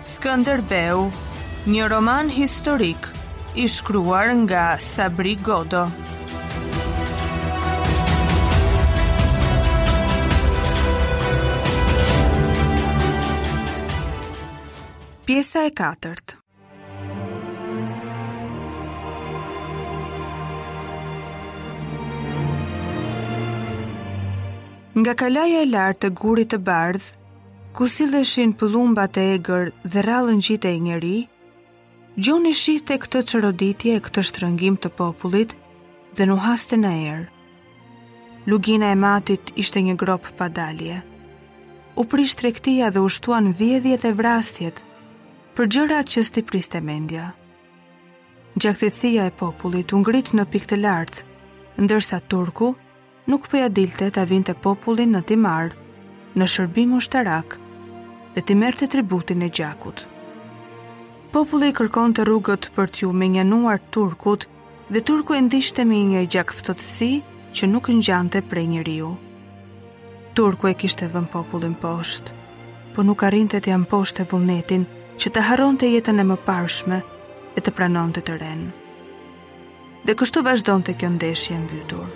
Skënderbeu, një roman historik i shkruar nga Sabri Godo. Pjesa e katërt. Nga kalaja e lartë e gurit të bardhë, ku silleshin pëllumbat e egër dhe rrallë ngjitej njeri, Gjoni shihte këtë çoroditje e këtë shtrëngim të popullit dhe nuhaste në erë. Lugina e Matit ishte një gropë pa dalje. U prish tregtia dhe u shtuan vjedhjet e vrasjet për gjërat që s'ti priste mendja. Gjaknxehtësia e popullit u ngrit në pikë të lartë, ndërsa turku nuk po ia dilte ta vinte popullin në timar, në shërbim ushtarak dhe t'i merrte tributin e gjakut. Populli kërkonte rrugët për t'iu mënjanuar turkut dhe turku e ndiqte me një gjakftohtësi që nuk ngjante prej njeriu. Turku e kishte vënë popullin poshtë, po nuk arrinte t'ia mposhte vullnetin që ta harronte jetën e mëparshme e të pranonte të renë. Dhe kështu vazhdonte kjo ndeshje e mbytur.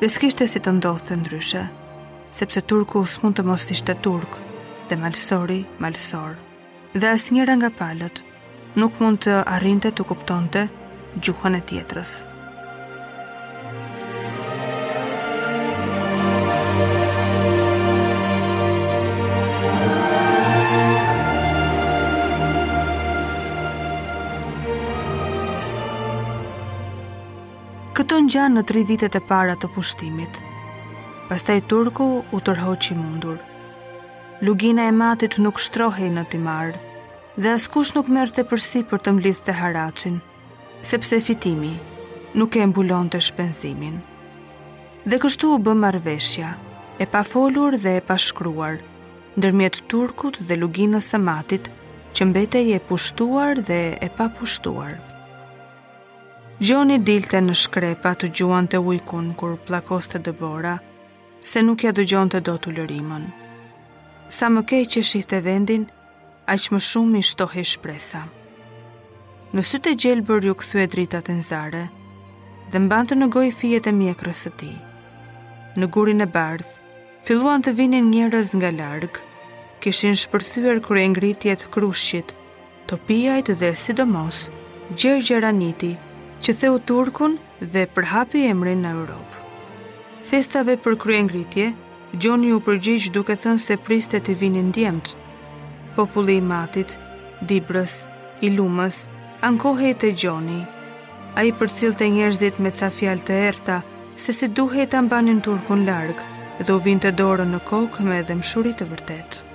Dhe s'kishte si të ndodhte ndryshe, sepse turku s'mund të mos ishte turk, dhe malësori, malësor. Dhe asnjëra nga palët, nuk mund të arrinte të kuptonte gjuhën e tjetrës. Këto ngjanë në tri vitet e para të pushtimit. Pastaj turku u tërhoq i mundur. Lugina e Matit nuk shtrohej në timar, dhe askush nuk merrte përsipër të mblidhte haraçin. sepse fitimi nuk e mbulonte shpenzimin. Dhe kështu u bë marrëveshja, e pafolur dhe e pashkruar, ndërmjet turkut dhe luginës së Matit, që mbetej e pushtuar dhe e papushtuar. Gjoni dilte në shkrepa të gjuante ujkun kur pllakoste dëbora, se nuk ia dëgjonte dot ulërimën. Sa më keq e shihte vendin, aq më shumë i shtohej shpresa. Në sytë e gjelbër iu kthye drita tinëzare, dhe mbante në gojë fijet e mjekrës së tij. Në Gurin e Bardhë, filluan të vinin njerëz nga larg, kishin shpërthyër kryengritjet, krushqit, Topiajt dhe sidomos, Gjergj Araniti, që theu turkun dhe përhapi emrin në Europë. Ftesave për kryengritje, Gjoni u përgjigj duke thënë se priste t'i vinin djemtë. Populli i Matit, Dibrës, i Lumës, ankohej te Gjoni. Ai i përcillte njerëzit me ca fjalë të errëta, se si duhej ta mbanin turkun larg, dhe u vinte dorën në kokë me dhembshuri të vërtetë.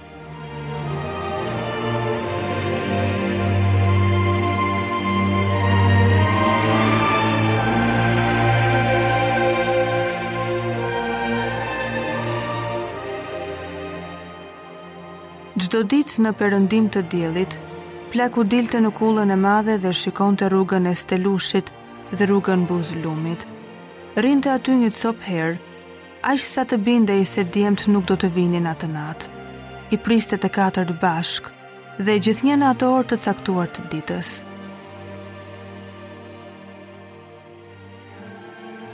Çdo ditë në perëndim të diellit, plaku dilte në kullën e madhe dhe shikonte rrugën e Stelushit dhe rrugën buzë lumit. Rrinte aty një copë herë, Aq sa të bindej se djemtë nuk do të vinin atë natë. I priste të katërt bashkë dhe gjithnjë në atë orë të caktuar të ditës.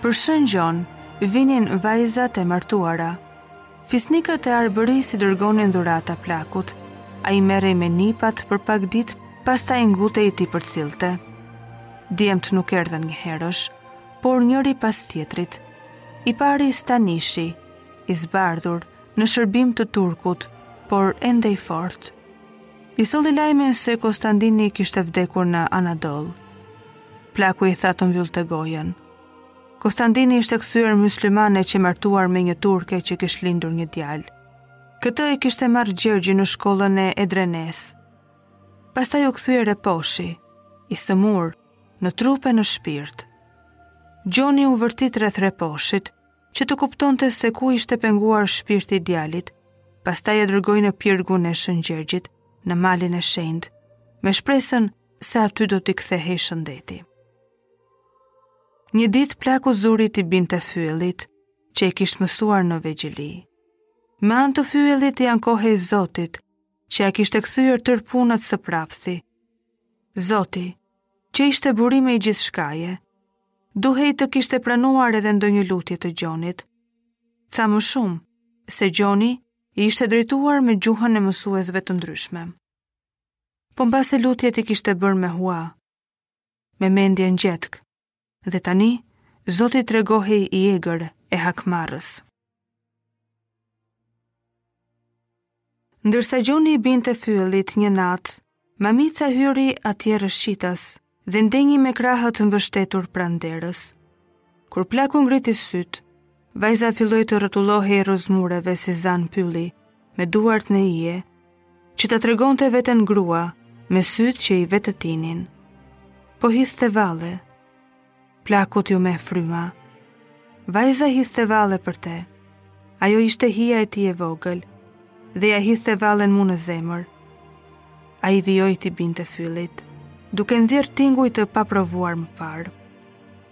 Për Shën Gjon vinin vajzat e martuara. Fisnikët e Arbërisë i dërgonin dhurata plakut. Ai merrej me nipat për pak ditë, pastaj ngutej t'i përcillte. Djemtë nuk erdhën njëherësh, por njëri pas tjetrit. I pari Stanishi, i zbardhur, në shërbim të turkut, por ende i fortë. I solli lajmin se Kostandini kishte vdekur në Anadol. Plaku i tha të mbyllte gojën. Kostandini ishte kthyer mysliman e qe martuar me një turke që kish lindur një djalë. Këtë e kishte marrë Gjergji në shkollën e Edrenesë. Pastaj u kthye Reposhi, i sëmurë, në trup e në shpirt. Gjoni u vërtit rreth Reposhit, që të kuptonte se ku ishte penguar shpirti i djalit, pastaj e dërgoi në pirgun e Shën Gjergjit, në malin e shenjtë, me shpresën se aty do t'i kthehej shëndeti. Një ditë plaku zuri t'i binte fyellit, që e kish mësuar në vegjëli. Me anë të fyellit i ankohej Zotit, që ia kishte kthyer tërë punët së prapthi. Zoti, që ishte burimi i gjithçkaje, duhej të kishte pranuar edhe ndonjë lutje të Gjonit. Ca më shumë, se Gjoni i ishte drejtuar me gjuhën e mësuesve të ndryshme. Po mbase lutjet i kishte bërë me hua, me mendjen gjetkë, Dhe tani, Zoti tregohej i egër e hakmarrës. Ndërsa Gjoni i binte fyellit një natë, Mamica hyri atje rrëshqitas dhe ndenji me krahët të mbështetur pranë derës. Kur plaku ngriti sytë, Vajza filloi të rrotullohej rrëzë mureve si zanë pylli, me duart në ije, që ta tregonte veten grua, me sytë që i vetëtinin. Po hidhte valle. Plakut iu meh fryma. Vajza hidhte valle për të. Ajo ishte hija e tij e vogël, dhe ia hidhte vallen mu në zemër. Ai vijoi t'i binte fyellit, duke nxjerrë tinguj të paprovuar më parë.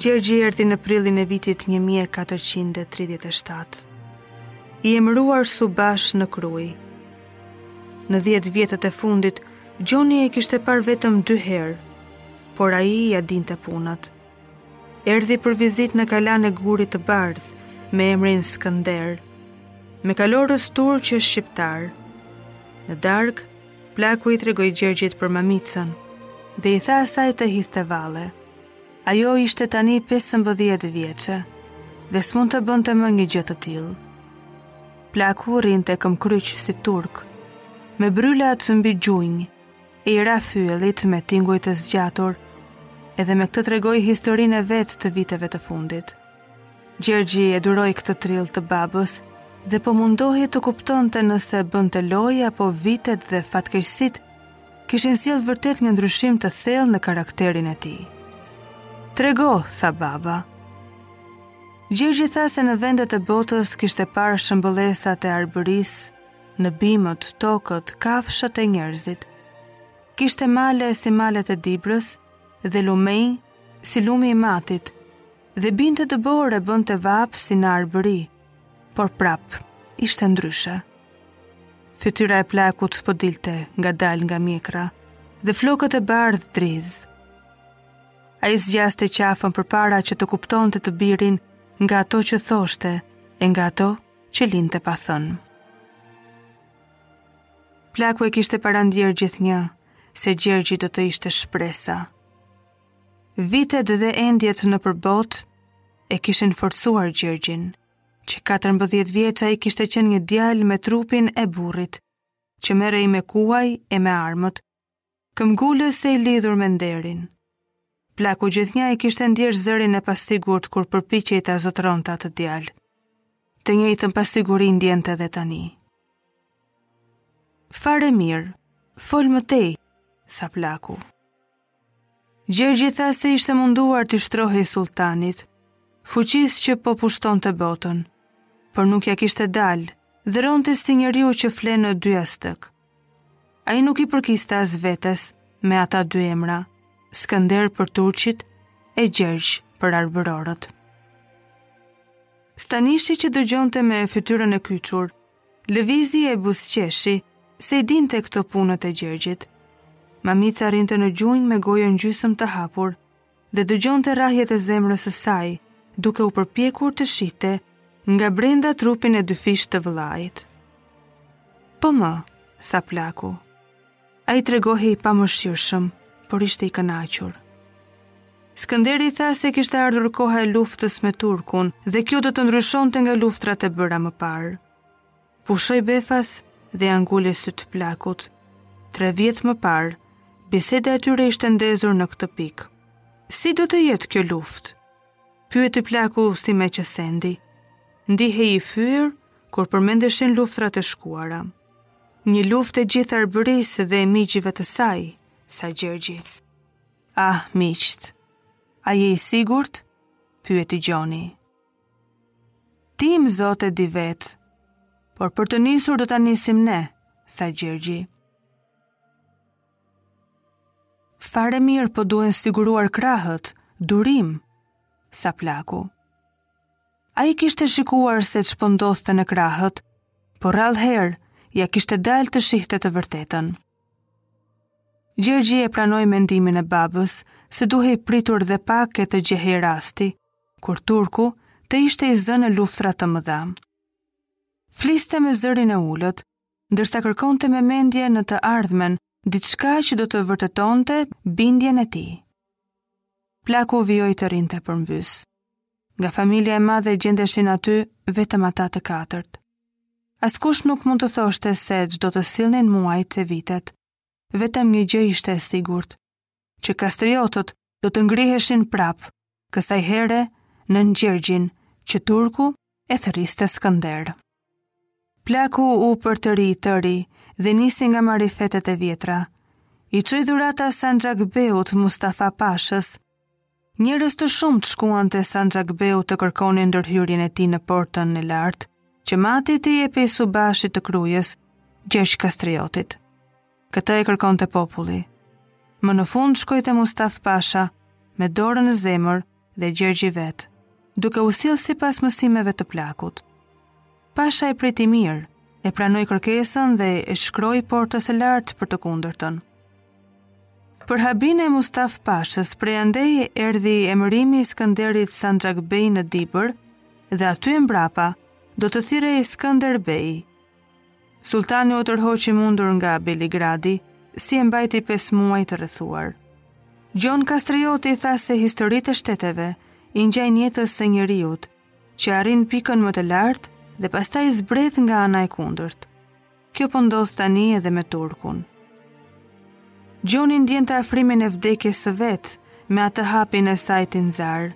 Gjergji erdhi në prillin e vitit 1437. I emëruar subash në Krujë. Në 10 vjetët e fundit, Gjoni e kishte parë vetëm dy herë, por ai ia dinte punët. Erdhi për vizitë në kalanë e Gurit të Bardhë, me emrin Skënder, me kalorës turq e shqiptarë. Në darkë, plaku i tregoi Gjergjit për Mamicën, dhe i tha asaj të hidhte valle. Ajo ishte tani 15 vjeçe dhe s'mund të bënte më një gjë të tillë. Plaku rrinte këmbëkryq si turk, me brylat mbi gjunjë, e i ra fyellit me tinguj të zgjatur, edhe me këtë tregoi historinë e vet të viteve të fundit. Gjergji e duroi këtë trill të babës dhe po mundohej të kuptonte nëse bënte lojë apo vitet dhe fatkeqësitë kishin sjellë vërtet një ndryshim të thellë në karakterin e tij. Trego, tha baba. Gjergji tha se në vendet e botës kishte parë shëmbëllesat e Arbërisë, në bimët, tokët, kafshët e njerëzit. Kishte male si malet e Dibrës dhe lumenj si lumi i Matit, dhe binte dëborë e bënte vapë si në Arbëri, por prapë, ishte ndryshe. Fytyra e plakut po dilte ngadalë nga mjekra dhe flokët e bardhë drizë. Ai zgjaste qafën përpara që të kuptonte të birin nga ato që thoshte e nga ato që linte pa thënë. Plaku e kishte parandier gjithnjë, se Gjergji do të ishte shpresa. Vitet dhe endjet nëpër botë e kishin forcuar Gjergjin, që 14 vjeç ai kishte qenë një djalë me trupin e burrit, që merrej me kuaj e me armët, këmbëngulës e i lidhur me nderin. Plaku gjithnjë e kishte ndier zërin e pasigurt kur përpiqej ta zotëronte atë djalë. Të njëjtën pasiguri ndiente dhe tani. Fare mirë, fol më tej, tha plaku. Gjergji tha se ishte munduar t'i shtrohej sulltanit, fuqisë që po pushtonte botën, por nuk ia kishte dalë, dhe rronte si njeriu që fle në dy astëk. Ai nuk i përkiste as vetes me ata dy emra, Skënder për Turqit e Gjergj për Arbërorët. Stanishi që dëgjonte me fytyrën e kyçur, Lëvizi e buzëqeshi, se i dinte këto punët e Gjergjit. Mamica rrinte në gjunjë me gojën gjysëm të hapur dhe dëgjonte rrahjet e zemrës së saj, duke u përpjekur të shihte nga brenda trupin e dyfish të vëllait. Po më, tha plaku. Ai tregohej i pamëshirshëm, por ishte i kënaqur. Skënderi tha se kishte ardhur koha e luftës me Turkun dhe kjo do të ndryshonte nga luftrat e bëra më parë. Pushoi befas dhe ia nguli sytë plakut. Tre vjet më parë, biseda e tyre ishte ndezur në këtë pikë. Si do të jetë kjo luftë? Pyeti plaku si me qesëndi. Ndihej i fyer, kur përmendeshin luftrat e shkuara. Një luftë e gjithë Arbërisë dhe e miqve të saj, tha Gjergji. Ah, miqtë. A je i sigurt? pyeti Gjoni. Ti im zot e di vetë. Por për të nisur do ta nisim ne, tha Gjergji. Fare mirë po duhen siguruar krahët, durim, tha plaku. Ai kishte shikuar se ç'po ndodhte po në krahët, por rrallë herë, ia kishte dalë të shihte të vërtetën. Gjergji e pranoi mendimin e babës, se duhej pritur dhe pak e të gjehej rasti, kur turku të ishte i zënë në luftra të mëdha. Fliste me zërin e ulët, ndërsa kërkonte me mendje në të ardhmen diçka që do të vërtetonte bindjen e tij. Plaku vijoi të rrinte përmbys. Nga familja e madhe gjendeshin aty vetëm ata të katërt. Askush nuk mund të thoshte se ç'do të sillnin muajt e vitet. Vetëm një gjë ishte e sigurt, që kastriotët do të ngriheshin prapë, kësaj here nën Gjergjin, që turku e thërriste Skënder. Plaku u përtëri i tëri dhe nisi nga marifetet e vjetra. I çoi dhurata Sanxhakbeut Mustafa Pashës, Njerëz të shumtë shkuan te Sanxhakbeu të kërkonin ndërhyrjen e tij në portën e lartë, që Mati t'i jepej subashit të Krujës, Gjergj Kastriotit. Këtë e kërkonte populli. Më në fund shkoi te Mustaf Pasha me dorën në zemër dhe Gjergji vetë, duke u sjellë sipas mësimeve të plakut. Pasha e priti mirë, e pranoi kërkesën dhe i shkroi Portës së Lartë për të kundërtën. Për habinë e Mustafa Pashës, prej andej erdhi emërimi i Skënderit Sanxhak Bej në Dibër dhe aty e mbrapa do të thirrej Skënder Bej. Sultani u tërhoq i mundur nga Beligradi, si e mbajti 5 muaj të rrethuar. Gjon Kastrioti tha se historitë e shteteve i ngjajnë jetës së njeriut, që arrin pikën më të lartë dhe pastaj zbret nga ana e kundërt. Kjo po ndodh tani edhe me Turkun. Gjoni ndiente afrimin e vdekjes së vet me atë hapin e saj tinëzar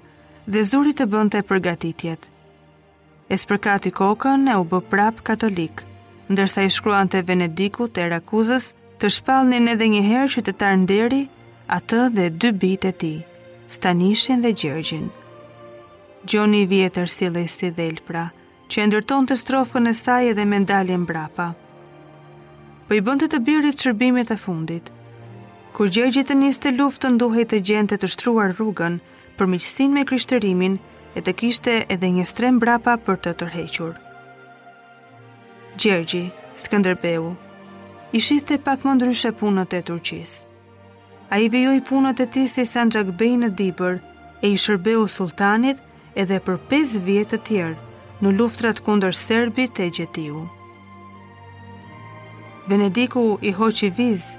dhe zuri të bënte përgatitjet. E spërkati kokën e u bë prapë katolik, ndërsa i shkruante Venedikut e Raguzës Të shpallnin edhe një herë qytetar nderi atë dhe dy bijtë e tij, Stanishin dhe Gjergjin. Gjoni i vjetër sillej si dhelpra, që e ndërtonte strofkën e saj edhe me një dalje mbrapa. Po i bënte të birit shërbimet e fundit. Kur Gjergji të niste luftën duhej të gjente të shtruar rrugën për miqësinë me krishtërimin e të kishte edhe një strehë mbrapa për t'u tërhequr. Gjergji, Skënderbeu, i shihte pak më ndryshe punët e Turqisë. Ai vijoi punët e tij si Sanxhak Bej në Dibër e i shërbeu sultanit edhe për 5 vjet të tjerë në luftërat kundër Serbisë e gjetiu. Venediku i hoqi vizë